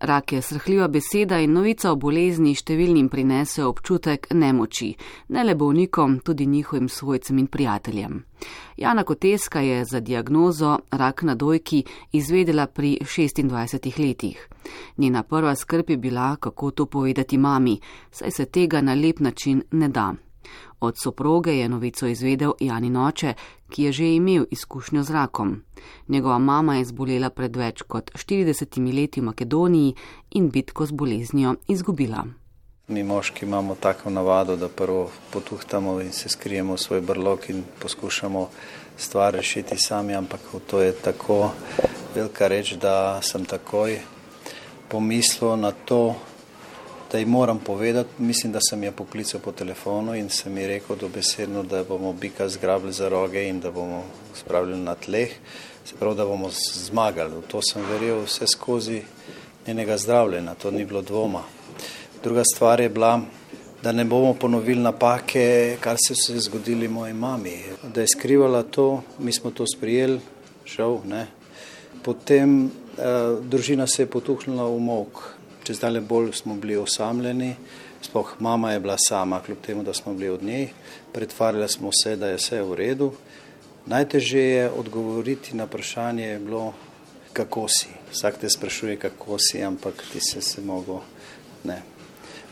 Rak je srhljiva beseda in novica o bolezni številnim prinese občutek nemoči, ne le bolnikom, tudi njihovim svojcem in prijateljem. Jana Koteska je za diagnozo rak na dojki izvedela pri 26 letih. Njena prva skrb je bila, kako to povedati mami, saj se tega na lep način ne da. Od soproge je novico izvedel Jani Noče, ki je že imel izkušnjo z rakom. Njegova mama je zbolela pred več kot 40 leti v Makedoniji in bitko z boleznijo izgubila. Mi moški imamo tako navado, da prvo potuhtamo in se skrijemo v svoj brlog in poskušamo stvar rešiti sami, ampak to je tako velika reč, da sem takoj pomislil na to, da ji moram povedati, mislim, da sem jo poklical po telefonu in sem ji rekel dobesedno, da bomo bika zgrabili za roge in da bomo spravili na tleh, se pravi, da bomo zmagali. V to sem verjel vse skozi njenega zdravljenja, to ni bilo dvoma. Druga stvar je bila, da ne bomo ponovili napake, kar se je zgodili moji mami, da je skrivala to, mi smo to sprijeli, žal, ne. Potem eh, družina se je potuhnila v mok, če zdaj bolj smo bili osamljeni, spoh mama je bila sama, kljub temu, da smo bili od njej, pretvarjali smo se, da je vse v redu. Najtežje je odgovoriti na vprašanje je bilo, kako si. Vsak te sprašuje, kako si, ampak ti se se mogo, ne.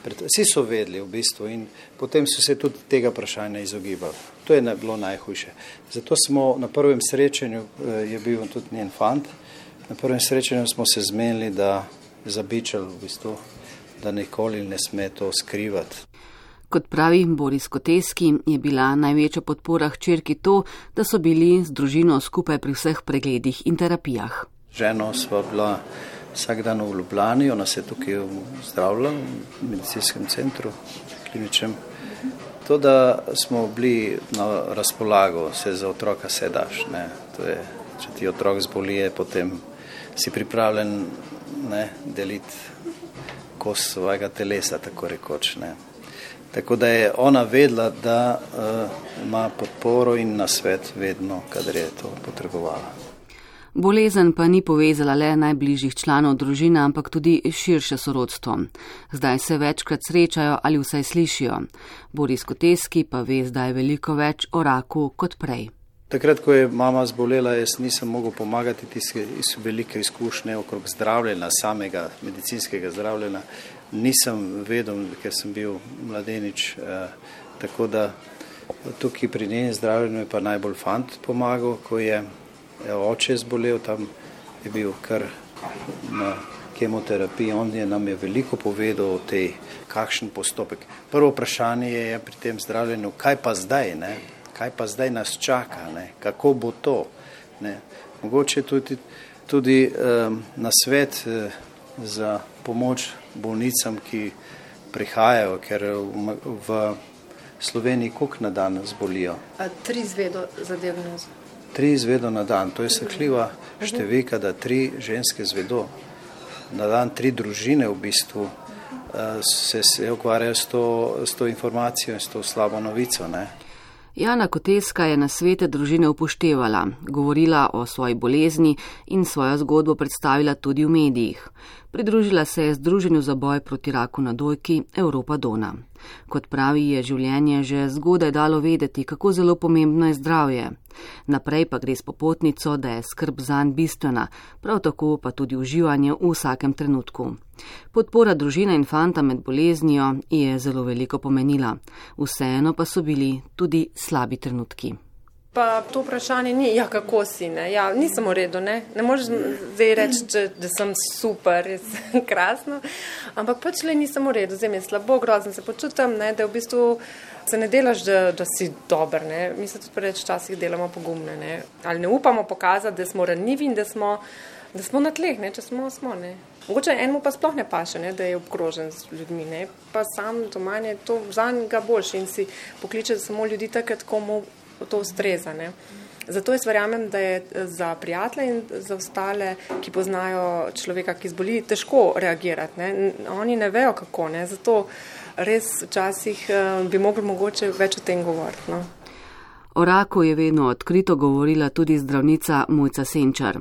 Vsi so vedeli v bistvu in potem so se tudi tega vprašanja izogibali. To je bilo najhujše. Zato smo na prvem srečanju, eh, je bil tudi njen fant, na prvem srečanju smo se zmenili, da zabičal v bistvu, da nikoli ne sme to skrivati. Kot pravi Boris Koteski, je bila največja podpora hčerki to, da so bili z družino skupaj pri vseh pregledih in terapijah. Ženo sva bila vsak dan v Ljubljani, ona se je tukaj zdravila v medicinskem centru, kliničnem. To, da smo bili na razpolago, se za otroka sedaš. Je, če ti otrok zbolije, potem si pripravljen ne, deliti kos svojega telesa, tako rekoč. Ne. Tako da je ona vedela, da uh, ima podporo in na svet vedno, kadar je to potrebovala. Bolezen pa ni povezala le najbližjih članov družine, ampak tudi širše sorodstvo. Zdaj se večkrat srečajo ali vsaj slišijo. Boris Koteski pa ve zdaj veliko več o raku kot prej. Takrat, ko je mama zbolela, jaz nisem mogel pomagati iz velike izkušnje okrog zdravljenja, samega medicinskega zdravljenja. Nisem vedel, ker sem bil mladenič. Eh, tako da tukaj pri njenem zdravljenju je pa najbolj fant pomagal, ko je oče zbolel, tam je bil kar na kemoterapiji. On je nam je veliko povedal o tej, kakšen postopek. Prvo vprašanje je pri tem zdravljenju, kaj pa zdaj, ne? Kaj pa zdaj nas čaka, ne? kako bo to. Ne? Mogoče tudi, tudi um, na svet uh, za pomoč bolnicam, ki prihajajo, ker v, v Sloveniji koliko na dan zbolijo? A, tri izvedo za diagnozo. Tri izvedo na dan, to je srhljiva številka, da tri ženske zvedo. Na dan tri družine v bistvu uh, se, se ukvarjajo s to, s to informacijo in s to slabo novico. Ne? Jana Koteska je na svete družine upoštevala, govorila o svoji bolezni in svojo zgodbo predstavila tudi v medijih. Pridružila se je Združenju za boj proti raku na dojki Evropa Dona. Kot pravi, je življenje že zgodaj dalo vedeti, kako zelo pomembno je zdravje. Naprej pa gre s popotnico, da je skrb zanj bistvena, prav tako pa tudi uživanje v vsakem trenutku. Podpora družine in fanta med boleznijo je zelo veliko pomenila, vseeno pa so bili tudi slabi trenutki. Pa to vprašanje ni, ja, kako si, ne, ja, nisem v redu, ne, ne moreš zdaj reči, če, da sem super, je krasno, ampak pač le nisem v redu, zdaj mi je slabo, grozno se počutim, ne, da v bistvu se ne delaš, da, da si dober, ne, mi se tudi preveč časih delamo pogumne, ne, ali ne upamo pokazati, da smo ranljivi in da smo, da smo na tleh, ne, če smo, smo, ne. Mogoče enemu pa sploh ne paše, ne, da je obkrožen z ljudmi, ne, pa sam doma je to za njega boljši in si pokliče samo ljudi takrat, komu to ustreza. Ne. Zato jaz verjamem, da je za prijatelje in za ostale, ki poznajo človeka, ki zboli, težko reagirati. Ne. Oni ne vejo, kako. Ne. Zato res včasih uh, bi mogli mogoče več o tem govoriti. No. O raku je vedno odkrito govorila tudi zdravnica Mojca Senčar.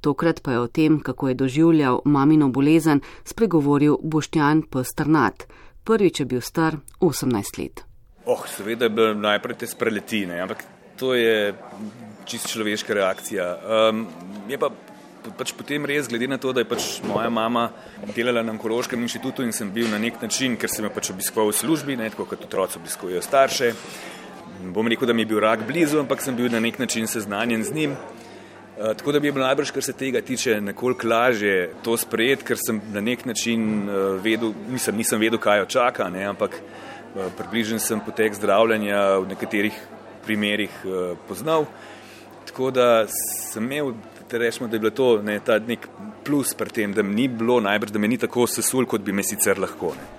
Tokrat pa je o tem, kako je doživljal mamino bolezen, spregovoril Boštjan Postrnat. Prvič je bil star 18 let. Oh, seveda je bil najprej te spreletine, ampak to je čisto človeška reakcija. Um, je pa pač potem res, glede na to, da je pač moja mama delala na onkološkem inštitutu in sem bil na nek način, ker sem jo pač obiskoval v službi, ne, tako kot otroci obiskujejo starše. Bom rekel, da mi je bil rak blizu, ampak sem bil na nek način seznanjen z njim. Uh, tako da bi bilo najbrž, kar se tega tiče, nekoliko lažje to sprejeti, ker sem na nek način uh, vedel, nisem, nisem vedel, kaj jo čaka, ne, ampak uh, približen sem potek zdravljenja v nekaterih primerjih uh, poznal. Tako da sem imel da rečemo, da je bilo to ne, ta nek plus pri tem, da mi ni bilo najbrž, da me ni tako sesul, kot bi me sicer lahko. Ne.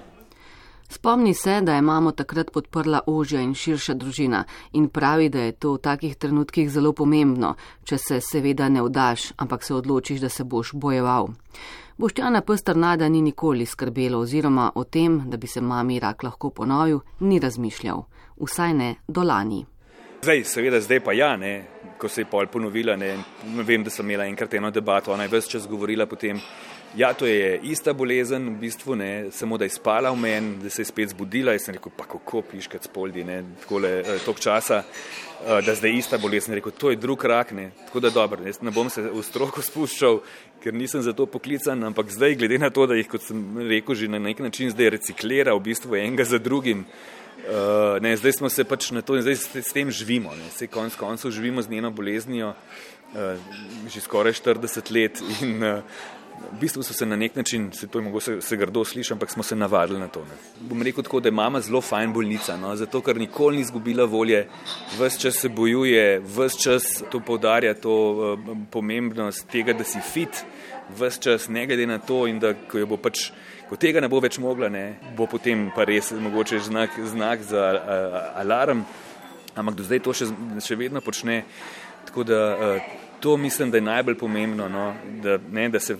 Spomni se, da je mamo takrat podprla ožja in širša družina in pravi, da je to v takih trenutkih zelo pomembno, če se seveda ne vdaš, ampak se odločiš, da se boš bojeval. Boštjana Pstrnada ni nikoli skrbelo oziroma o tem, da bi se mami rak lahko ponovil, ni razmišljal, vsaj ne do lani. Zdaj, seveda, zdaj pa ja, ne, ko se je pol ponovila. Ne, vem, da sem imela enkrat eno debato, ona je vse čas govorila potem. Ja, to je ista bolezen, v bistvu ne, samo da je spala v meni, da se je spet zbudila. Jaz sem rekel, pa kako piškat spoldi, ne, takole, eh, tok časa, eh, da zdaj je ista bolezen. Rekel, to je drug rak, ne, tako da dobro, jaz ne bom se v stroko spuščal, ker nisem za to poklican, ampak zdaj, glede na to, da jih, kot sem rekel, že na nek način zdaj reciklira v bistvu enega za drugim. Uh, ne, zdaj smo se pač na to in zdaj s, tem živimo. Vse konc koncev živimo z njeno boleznijo uh, že skoraj 40 let in uh, v bistvu so se na nek način, se to mogoče se, se grdo sliši, ampak smo se navadili na to. Ne. Bom rekel tako, da je mama zelo fajn bolnica, no, zato ker nikoli ni izgubila volje, vse čas se bojuje, vse čas to povdarja, to uh, pomembnost tega, da si fit, vse čas ne glede na to in da ko jo bo pač ko tega ne bo več mogla, ne, bo potem pa res mogoče znak, znak za uh, alarm, ampak do zdaj to še, še vedno počne. Tako da uh, to mislim, da je najbolj pomembno, no, da, ne, da se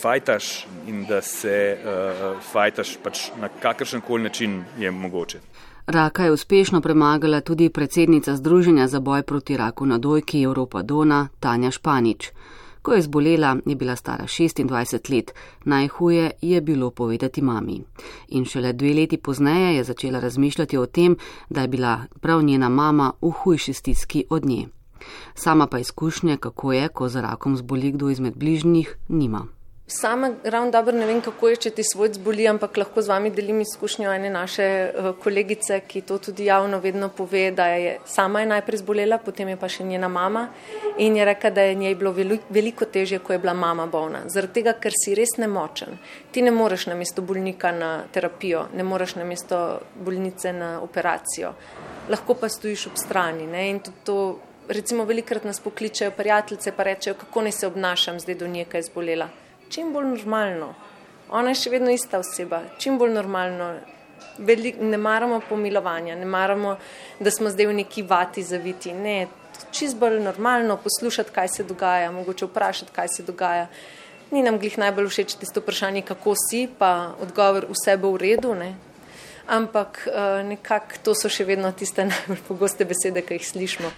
fajtaš in da se uh, fajtaš pač na kakršen koli način je mogoče. Raka je uspešno premagala tudi predsednica Združenja za boj proti raku na dojki Evropa Dona Tanja Španič. Ko je zbolela, je bila stara 26 let, najhuje je bilo povedati mami. In šele dve leti pozneje je začela razmišljati o tem, da je bila prav njena mama v hujši stiski od nje. Sama pa izkušnje, kako je, ko za rakom zboli kdo izmed bližnjih, nima. Sama ravno dobro ne vem, kako je, če ti svoj zboli, ampak lahko z vami delim izkušnjo ene naše uh, kolegice, ki to tudi javno vedno pove, da je sama je najprej zbolela, potem je pa še njena mama in je rekla, da je njej bilo veliko težje, ko je bila mama bolna. Zaradi tega, ker si res nemočen. Ti ne moreš na mesto bolnika na terapijo, ne moreš na mesto bolnice na operacijo. Lahko pa stojiš ob strani. Ne? In tudi to, recimo, velikrat nas pokličejo prijateljice, pa rečejo, kako naj se obnašam zdaj do nje, ki je zbolela čim bolj normalno. Ona je še vedno ista oseba, čim bolj normalno. Velik, ne maramo pomilovanja, ne maramo, da smo zdaj v neki vati zaviti. Ne, čist bolj normalno poslušati, kaj se dogaja, mogoče vprašati, kaj se dogaja. Ni nam glih najbolj všeč tisto vprašanje, kako si, pa odgovor, vse bo v redu. Ne? Ampak uh, nekako to so še vedno tiste najbolj pogoste besede, ki jih slišimo.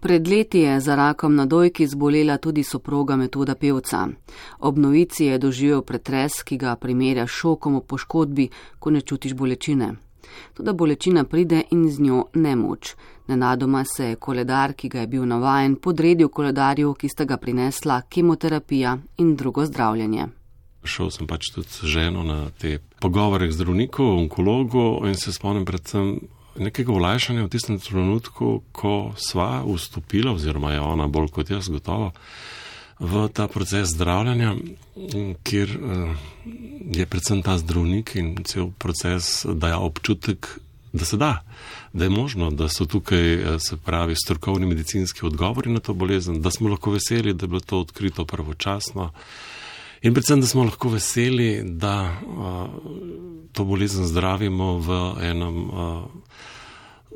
Pred leti je za rakom na dojki zbolela tudi soproga metoda pevca. Ob novici je doživel pretres, ki ga primerja šokom o poškodbi, ko ne čutiš bolečine. Tudi bolečina pride in z njo nemoč. Nenadoma se je koledar, ki ga je bil navajen, podredil koledarju, ki sta ga prinesla kemoterapija in drugo zdravljenje. Šel sem pač tudi z ženo na te pogovore z zdravnikom, onkologu in se spomnim predvsem nekega olajšanja v tistem trenutku, ko sva vstopila, oziroma je ona bolj kot jaz gotovo, v ta proces zdravljanja, kjer eh, je predvsem ta zdravnik in cel proces daja občutek, da se da, da je možno, da so tukaj, eh, se pravi, strokovni medicinski odgovori na to bolezen, da smo lahko veseli, da je bilo to odkrito pravočasno. In predvsem, da smo lahko veseli, da uh, to bolezen zdravimo v enem uh,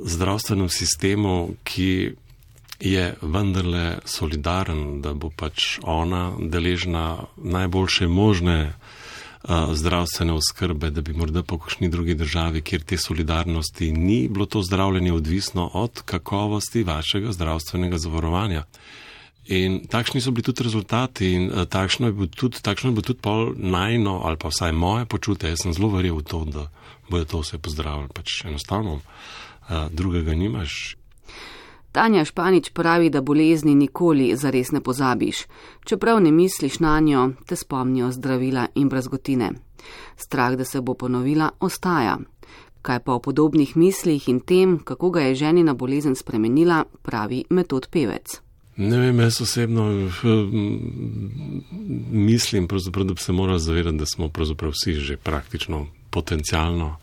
zdravstvenem sistemu, ki je vendarle solidaren, da bo pač ona deležna najboljše možne zdravstvene oskrbe, da bi morda po kakšni drugi državi, kjer te solidarnosti ni, bilo to zdravljenje odvisno od kakovosti vašega zdravstvenega zavarovanja. In takšni so bili tudi rezultati, in takšno je bilo tudi, takšno je bilo tudi pol najno, ali pa vsaj moje počutje. Jaz sem zelo verjel v to, da bojo to vse pozdravili, pač enostavno drugega nimaš. Tanja Španič pravi, da bolezni nikoli zares ne pozabiš. Čeprav ne misliš na njo, te spomnijo zdravila in brazgotine. Strah, da se bo ponovila, ostaja. Kaj pa o podobnih mislih in tem, kako ga je ženina bolezen spremenila, pravi metod pevec. Ne vem, jaz osebno mislim, da bi se morali zavedati, da smo vsi že praktično potencialno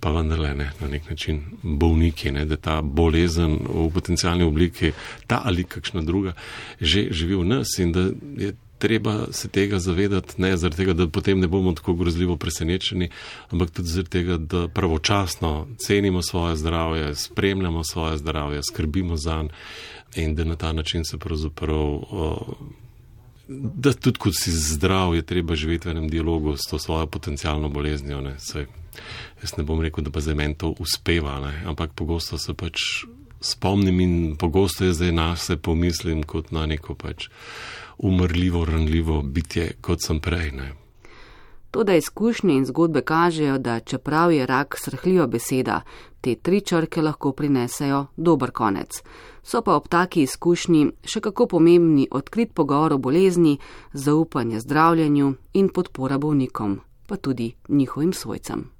pa vendarle ne, na nek način bolniki, ne, da ta bolezen v potencijalni obliki, ta ali kakšna druga, že živi v nas in da je treba se tega zavedati, ne zaradi tega, da potem ne bomo tako grozljivo presenečeni, ampak tudi zaradi tega, da pravočasno cenimo svoje zdravje, spremljamo svoje zdravje, skrbimo za njega in da na ta način se pravzaprav. Uh, Da tudi, ko si zdrav, je treba živeti v enem dialogu s to svojo potencijalno boleznijo. Ne. Saj, jaz ne bom rekel, da pa za meni to uspeva, ne. ampak pogosto se pač spomnim in pogosto je zdaj nas se pomislim kot na neko pač umrljivo, ranljivo bitje, kot sem prej. Ne. To, da izkušnje in zgodbe kažejo, da čeprav je rak srhljiva beseda, te tri črke lahko prinesejo dober konec. So pa ob taki izkušnji še kako pomembni odkrit pogovor o bolezni, zaupanje zdravljenju in podpora bolnikom, pa tudi njihovim svojcem.